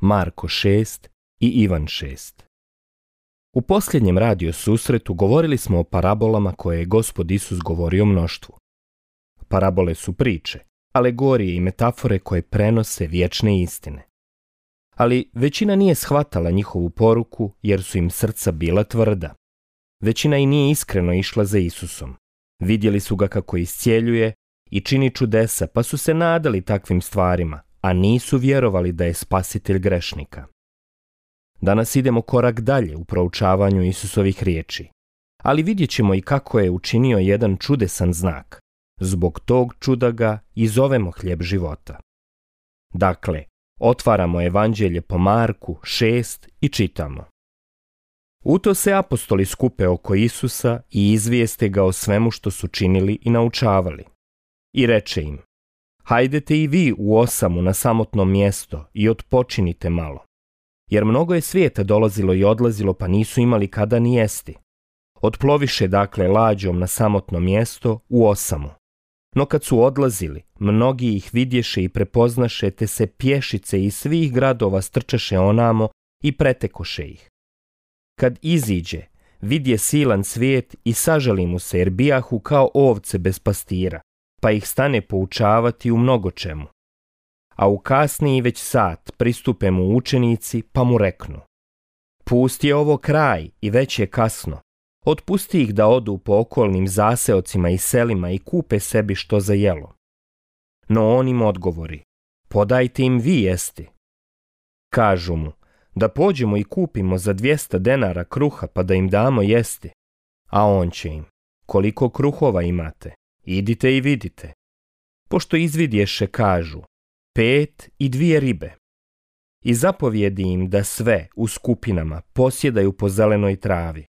Marko 6 i Ivan 6. U posljednjem radio susretu govorili smo o parabolama koje je gospod Isus govorio mnoštvu. Parabole su priče, alegorije i metafore koje prenose vječne istine. Ali većina nije shvatala njihovu poruku jer su im srca bila tvrda. Većina i nije iskreno išla za Isusom. Vidjeli su ga kako iscjeljuje i čini čudesa pa su se nadali takvim stvarima, a nisu vjerovali da je spasitelj grešnika. Danas idemo korak dalje u proučavanju Isusovih riječi, ali vidjet ćemo i kako je učinio jedan čudesan znak. Zbog tog čuda ga i zovemo hljeb života. Dakle, otvaramo evanđelje po Marku 6 i čitamo. U to se apostoli skupe oko Isusa i izvijeste ga o svemu što su činili i naučavali. I reče im, Hajdete i vi u osamu na samotno mjesto i odpočinite malo. Jer mnogo je svijeta dolazilo i odlazilo pa nisu imali kada ni jesti. Otploviše dakle lađom na samotno mjesto u osamu. No kad su odlazili, mnogi ih vidješe i prepoznaše te se pješice iz svih gradova strčaše onamo i pretekoše ih. Kad iziđe, vidje silan svijet i sažali mu se jer bijahu kao ovce bez pastira pa ih stane poučavati u mnogo čemu. A u kasniji već sat pristupe mu učenici pa mu reknu Pusti je ovo kraj i već je kasno. Otpusti ih da odu po okolnim zaseocima i selima i kupe sebi što za jelo. No on im odgovori, podajte im vi jesti. Kažu mu, da pođemo i kupimo za 200 denara kruha pa da im damo jesti. A on će im, koliko kruhova imate? Idite i vidite. Pošto izvidješe kažu, pet i dvije ribe. I zapovjedi im da sve u skupinama posjedaju po zelenoj travi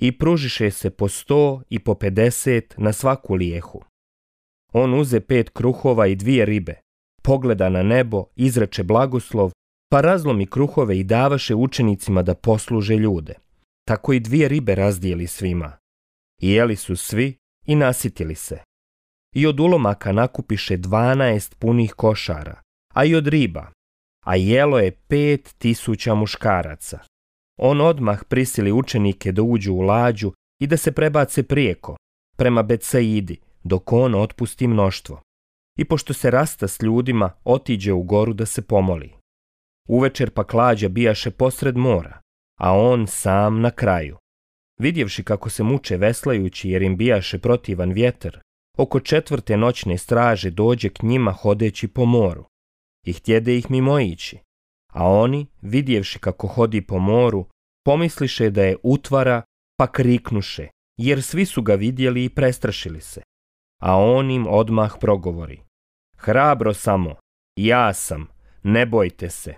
i pružiše se po sto i po pedeset na svaku lijehu. On uze pet kruhova i dvije ribe, pogleda na nebo, izreče blagoslov, pa razlomi kruhove i davaše učenicima da posluže ljude. Tako i dvije ribe razdijeli svima. jeli su svi i nasitili se i od ulomaka nakupiše dvanaest punih košara, a i od riba, a jelo je pet tisuća muškaraca. On odmah prisili učenike da uđu u lađu i da se prebace prijeko, prema Betsaidi, dok on otpusti mnoštvo. I pošto se rasta s ljudima, otiđe u goru da se pomoli. Uvečer pa klađa bijaše posred mora, a on sam na kraju. Vidjevši kako se muče veslajući jer im bijaše protivan vjetar, Oko četvrte noćne straže dođe k njima hodeći po moru i htjede ih mimoići, a oni, vidjevši kako hodi po moru, pomisliše da je utvara, pa kriknuše, jer svi su ga vidjeli i prestrašili se. A on im odmah progovori. Hrabro samo, ja sam, ne bojte se.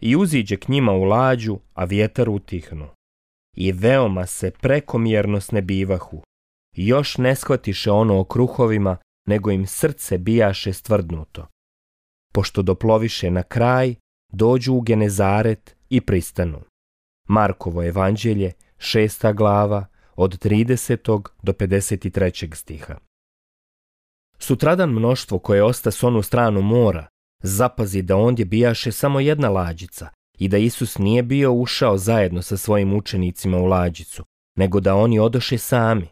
I uziđe k njima u lađu, a vjetar utihnu. I veoma se prekomjerno snebivahu još ne shvatiše ono o kruhovima, nego im srce bijaše stvrdnuto. Pošto doploviše na kraj, dođu u Genezaret i pristanu. Markovo evanđelje, šesta glava, od 30. do 53. stiha. Sutradan mnoštvo koje osta s onu stranu mora, zapazi da ondje bijaše samo jedna lađica i da Isus nije bio ušao zajedno sa svojim učenicima u lađicu, nego da oni odoše sami.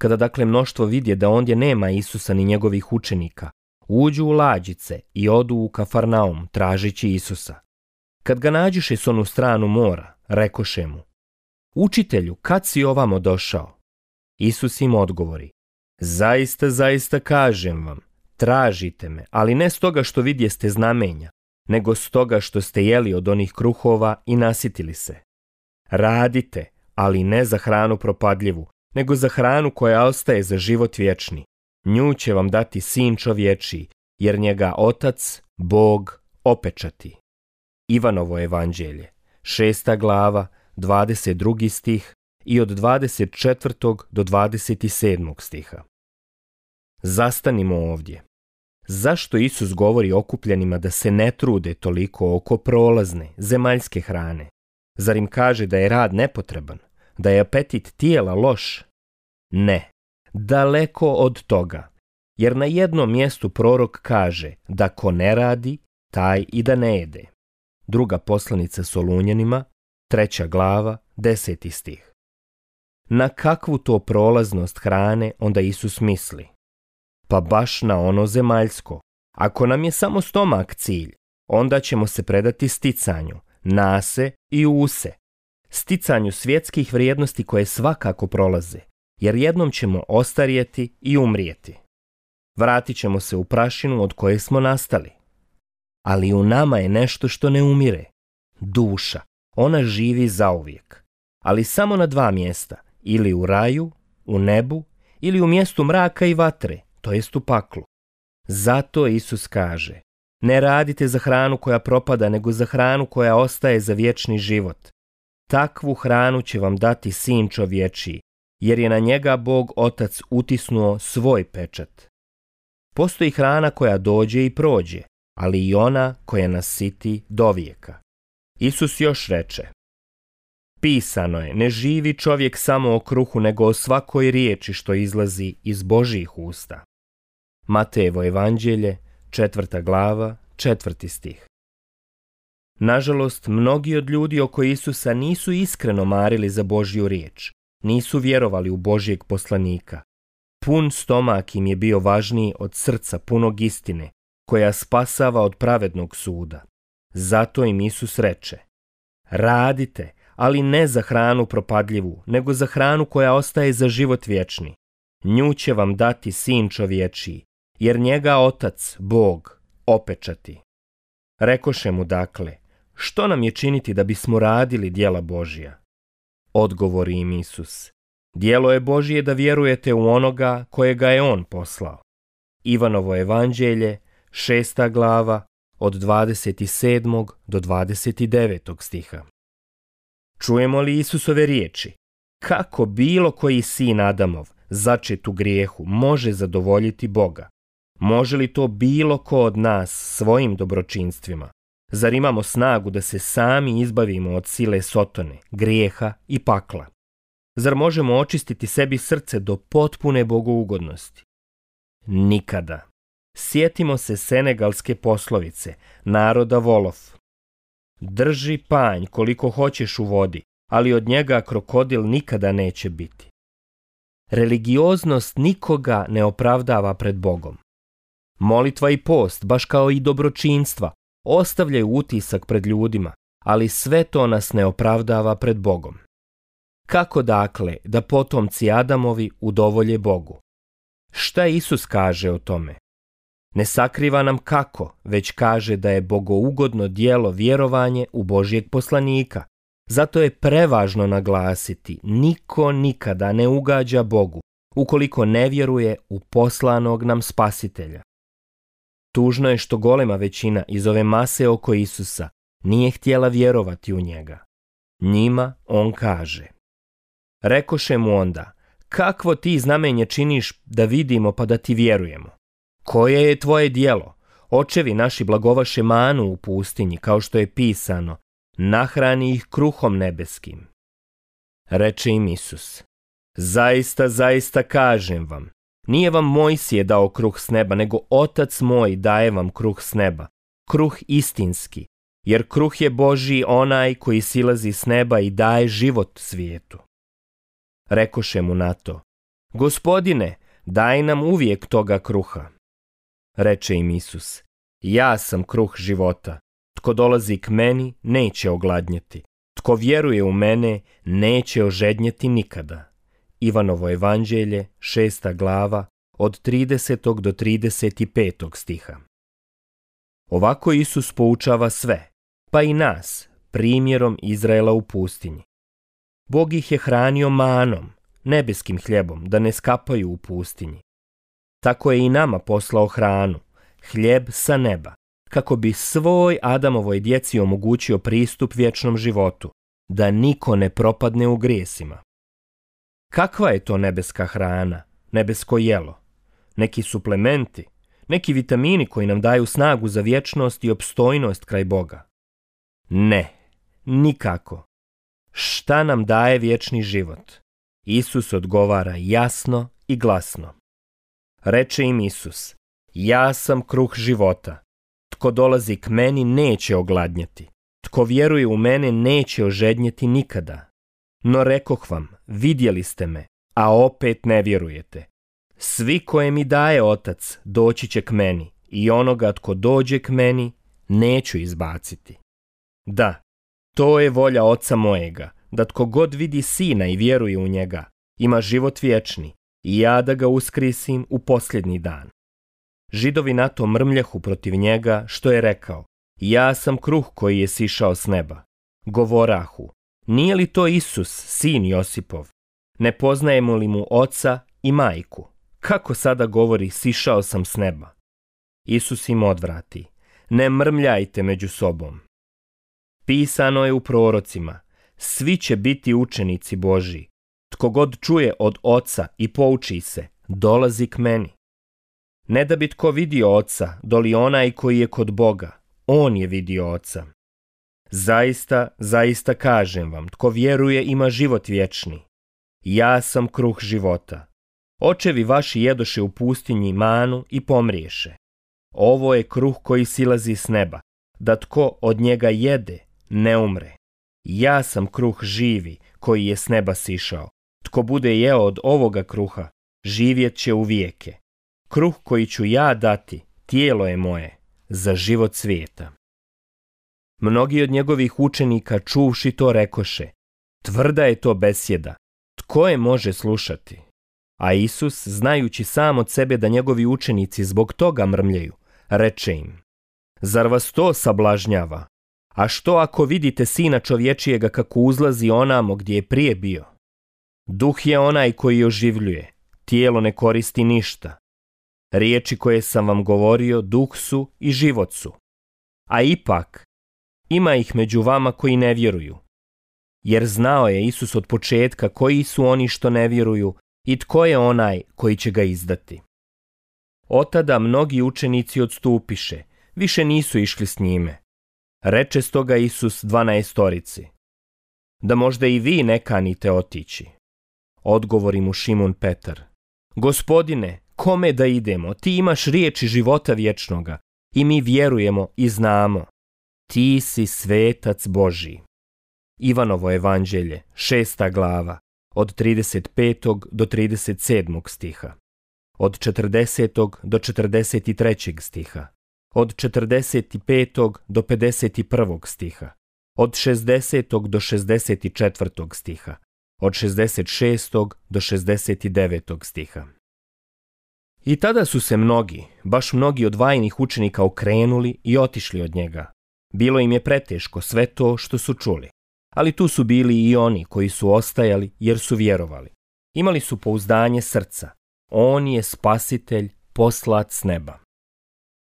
Kada dakle mnoštvo vidje da ondje nema Isusa ni njegovih učenika, uđu u lađice i odu u Kafarnaum tražeći Isusa. Kad ga nađiše s onu stranu mora, rekoše mu, Učitelju, kad si ovamo došao? Isus im odgovori, Zaista, zaista kažem vam, tražite me, ali ne stoga što vidjeste znamenja, nego stoga što ste jeli od onih kruhova i nasitili se. Radite, ali ne za hranu propadljivu, nego za hranu koja ostaje za život vječni. Nju će vam dati sin čovječi, jer njega otac, Bog, opečati. Ivanovo evanđelje, šesta glava, 22. stih i od 24. do 27. stiha. Zastanimo ovdje. Zašto Isus govori okupljenima da se ne trude toliko oko prolazne, zemaljske hrane? Zar im kaže da je rad nepotreban, da je apetit tijela loš, ne, daleko od toga, jer na jednom mjestu prorok kaže da ko ne radi, taj i da ne jede. Druga poslanica Solunjanima, treća glava, deseti stih. Na kakvu to prolaznost hrane onda Isus misli? Pa baš na ono zemaljsko. Ako nam je samo stomak cilj, onda ćemo se predati sticanju, nase i use. Sticanju svjetskih vrijednosti koje svakako prolaze, jer jednom ćemo ostarijeti i umrijeti. Vratit ćemo se u prašinu od koje smo nastali. Ali u nama je nešto što ne umire. Duša. Ona živi zauvijek. Ali samo na dva mjesta. Ili u raju, u nebu, ili u mjestu mraka i vatre, to jest u paklu. Zato Isus kaže, ne radite za hranu koja propada, nego za hranu koja ostaje za vječni život. Takvu hranu će vam dati sin čovječiji, jer je na njega Bog Otac utisnuo svoj pečat. Postoji hrana koja dođe i prođe, ali i ona koja nas siti do vijeka. Isus još reče, Pisano je, ne živi čovjek samo o kruhu, nego o svakoj riječi što izlazi iz Božjih usta. Matejevo evanđelje, četvrta glava, četvrti stih. Nažalost, mnogi od ljudi oko Isusa nisu iskreno marili za Božju riječ, nisu vjerovali u Božijeg poslanika. Pun stomak im je bio važniji od srca punog istine, koja spasava od pravednog suda. Zato im Isus reče, radite, ali ne za hranu propadljivu, nego za hranu koja ostaje za život vječni. Nju će vam dati sin čovječiji, jer njega otac, Bog, opečati. Rekoše mu dakle, što nam je činiti da bismo radili dijela Božja? Odgovori im Isus. Dijelo je Božije da vjerujete u onoga kojega je On poslao. Ivanovo evanđelje, šesta glava, od 27. do 29. stiha. Čujemo li Isusove riječi? Kako bilo koji sin Adamov, začet u grijehu, može zadovoljiti Boga? Može li to bilo ko od nas svojim dobročinstvima? Zar imamo snagu da se sami izbavimo od sile sotone, grijeha i pakla? Zar možemo očistiti sebi srce do potpune bogougodnosti? Nikada. Sjetimo se senegalske poslovice, naroda volov. Drži panj koliko hoćeš u vodi, ali od njega krokodil nikada neće biti. Religioznost nikoga ne opravdava pred Bogom. Molitva i post, baš kao i dobročinstva, ostavljaju utisak pred ljudima, ali sve to nas ne opravdava pred Bogom. Kako dakle da potomci Adamovi udovolje Bogu? Šta Isus kaže o tome? Ne sakriva nam kako, već kaže da je bogougodno dijelo vjerovanje u Božijeg poslanika. Zato je prevažno naglasiti, niko nikada ne ugađa Bogu, ukoliko ne vjeruje u poslanog nam spasitelja. Tužno je što golema većina iz ove mase oko Isusa nije htjela vjerovati u njega. Njima on kaže. Rekoše mu onda, kakvo ti znamenje činiš da vidimo pa da ti vjerujemo? Koje je tvoje dijelo? Očevi naši blagovaše manu u pustinji, kao što je pisano, nahrani ih kruhom nebeskim. Reče im Isus, zaista, zaista kažem vam, nije vam je dao kruh s neba, nego Otac moj daje vam kruh s neba. Kruh istinski, jer kruh je Boži onaj koji silazi s neba i daje život svijetu. Rekoše mu na to, Gospodine, daj nam uvijek toga kruha. Reče im Isus, ja sam kruh života, tko dolazi k meni neće ogladnjati, tko vjeruje u mene neće ožednjeti nikada. Ivanovo evanđelje, šesta glava, od 30. do 35. stiha. Ovako Isus poučava sve, pa i nas, primjerom Izraela u pustinji. Bog ih je hranio manom, nebeskim hljebom, da ne skapaju u pustinji. Tako je i nama poslao hranu, hljeb sa neba, kako bi svoj Adamovoj djeci omogućio pristup vječnom životu, da niko ne propadne u grijesima. Kakva je to nebeska hrana, nebesko jelo? Neki suplementi, neki vitamini koji nam daju snagu za vječnost i opstojnost kraj Boga? Ne, nikako. Šta nam daje vječni život? Isus odgovara jasno i glasno. Reče im Isus, ja sam kruh života. Tko dolazi k meni neće ogladnjati. Tko vjeruje u mene neće ožednjeti nikada. No rekoh vam, vidjeli ste me, a opet ne vjerujete. Svi koje mi daje otac doći će k meni i onoga tko dođe k meni neću izbaciti. Da, to je volja oca mojega, da tko god vidi sina i vjeruje u njega, ima život vječni i ja da ga uskrisim u posljednji dan. Židovi na to mrmljahu protiv njega, što je rekao, ja sam kruh koji je sišao s neba. Govorahu, nije li to Isus, sin Josipov? Ne poznajemo li mu oca i majku? Kako sada govori sišao sam s neba? Isus im odvrati. Ne mrmljajte među sobom. Pisano je u prorocima. Svi će biti učenici Boži. Tko god čuje od oca i pouči se, dolazi k meni. Ne da bi tko vidio oca, doli onaj koji je kod Boga. On je vidio oca. Zaista, zaista kažem vam, tko vjeruje ima život vječni. Ja sam kruh života. Očevi vaši jedoše u pustinji manu i pomriješe. Ovo je kruh koji silazi s neba, da tko od njega jede, ne umre. Ja sam kruh živi koji je s neba sišao. Tko bude jeo od ovoga kruha, živjet će u vijeke. Kruh koji ću ja dati, tijelo je moje, za život svijeta. Mnogi od njegovih učenika čuvši to rekoše, tvrda je to besjeda, tko je može slušati? A Isus, znajući sam od sebe da njegovi učenici zbog toga mrmljaju, reče im, zar vas to sablažnjava? A što ako vidite sina čovječijega kako uzlazi onamo gdje je prije bio? Duh je onaj koji oživljuje, tijelo ne koristi ništa. Riječi koje sam vam govorio duh su i život su. A ipak, ima ih među vama koji ne vjeruju. Jer znao je Isus od početka koji su oni što ne vjeruju i tko je onaj koji će ga izdati. Otada mnogi učenici odstupiše, više nisu išli s njime. Reče stoga Isus dvanaestorici. Da možda i vi ne kanite otići. Odgovori mu Šimun Petar. Gospodine, kome da idemo? Ti imaš riječi života vječnoga i mi vjerujemo i znamo ti si svetac Boži. Ivanovo evanđelje, šesta glava, od 35. do 37. stiha, od 40. do 43. stiha, od 45. do 51. stiha, od 60. do 64. stiha, od 66. do 69. stiha. I tada su se mnogi, baš mnogi od vajnih učenika okrenuli i otišli od njega, bilo im je preteško sve to što su čuli. Ali tu su bili i oni koji su ostajali jer su vjerovali. Imali su pouzdanje srca. On je spasitelj poslat neba.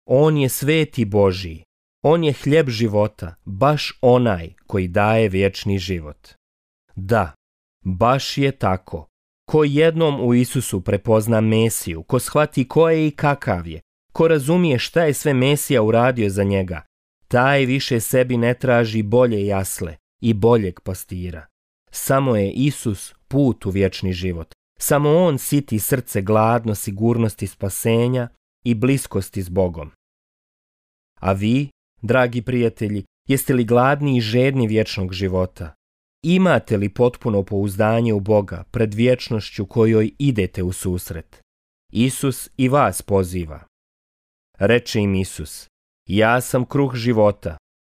On je sveti Božiji. On je hljeb života, baš onaj koji daje vječni život. Da, baš je tako. Ko jednom u Isusu prepozna Mesiju, ko shvati ko je i kakav je, ko razumije šta je sve Mesija uradio za njega, taj više sebi ne traži bolje jasle i boljeg pastira. Samo je Isus put u vječni život. Samo on siti srce gladno sigurnosti spasenja i bliskosti s Bogom. A vi, dragi prijatelji, jeste li gladni i žedni vječnog života? Imate li potpuno pouzdanje u Boga pred vječnošću kojoj idete u susret? Isus i vas poziva. Reče im Isus, ja sam kruh života.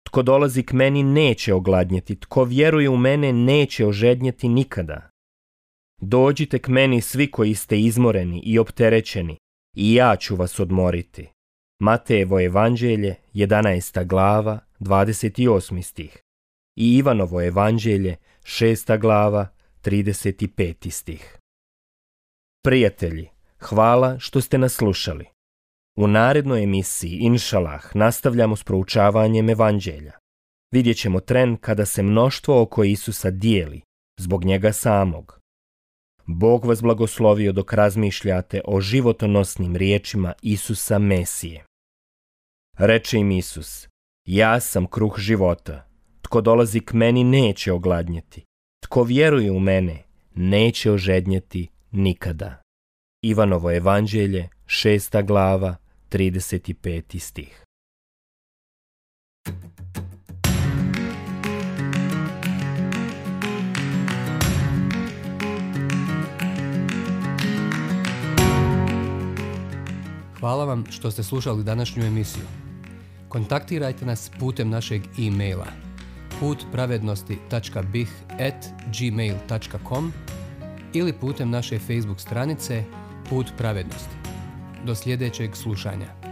Tko dolazi k meni neće ogladnjeti, tko vjeruje u mene neće ožednjeti nikada. Dođite k meni svi koji ste izmoreni i opterećeni, i ja ću vas odmoriti. Matejevo evanđelje, 11. glava, 28. stih i Ivanovo evanđelje, 6. glava, 35. stih. Prijatelji, hvala što ste nas slušali. U narednoj emisiji Inšalah nastavljamo s proučavanjem evanđelja. Vidjet ćemo tren kada se mnoštvo oko Isusa dijeli, zbog njega samog. Bog vas blagoslovio dok razmišljate o životonosnim riječima Isusa Mesije. Reče im Isus, ja sam kruh života, tko dolazi k meni neće ogladnjeti, tko vjeruje u mene neće ožednjeti nikada. Ivanovo evanđelje, šesta glava, 35. stih. Hvala vam što ste slušali današnju emisiju. Kontaktirajte nas putem našeg e-maila putpravednosti.bih@gmail.com ili putem naše Facebook stranice Put pravednosti do sljedećeg slušanja.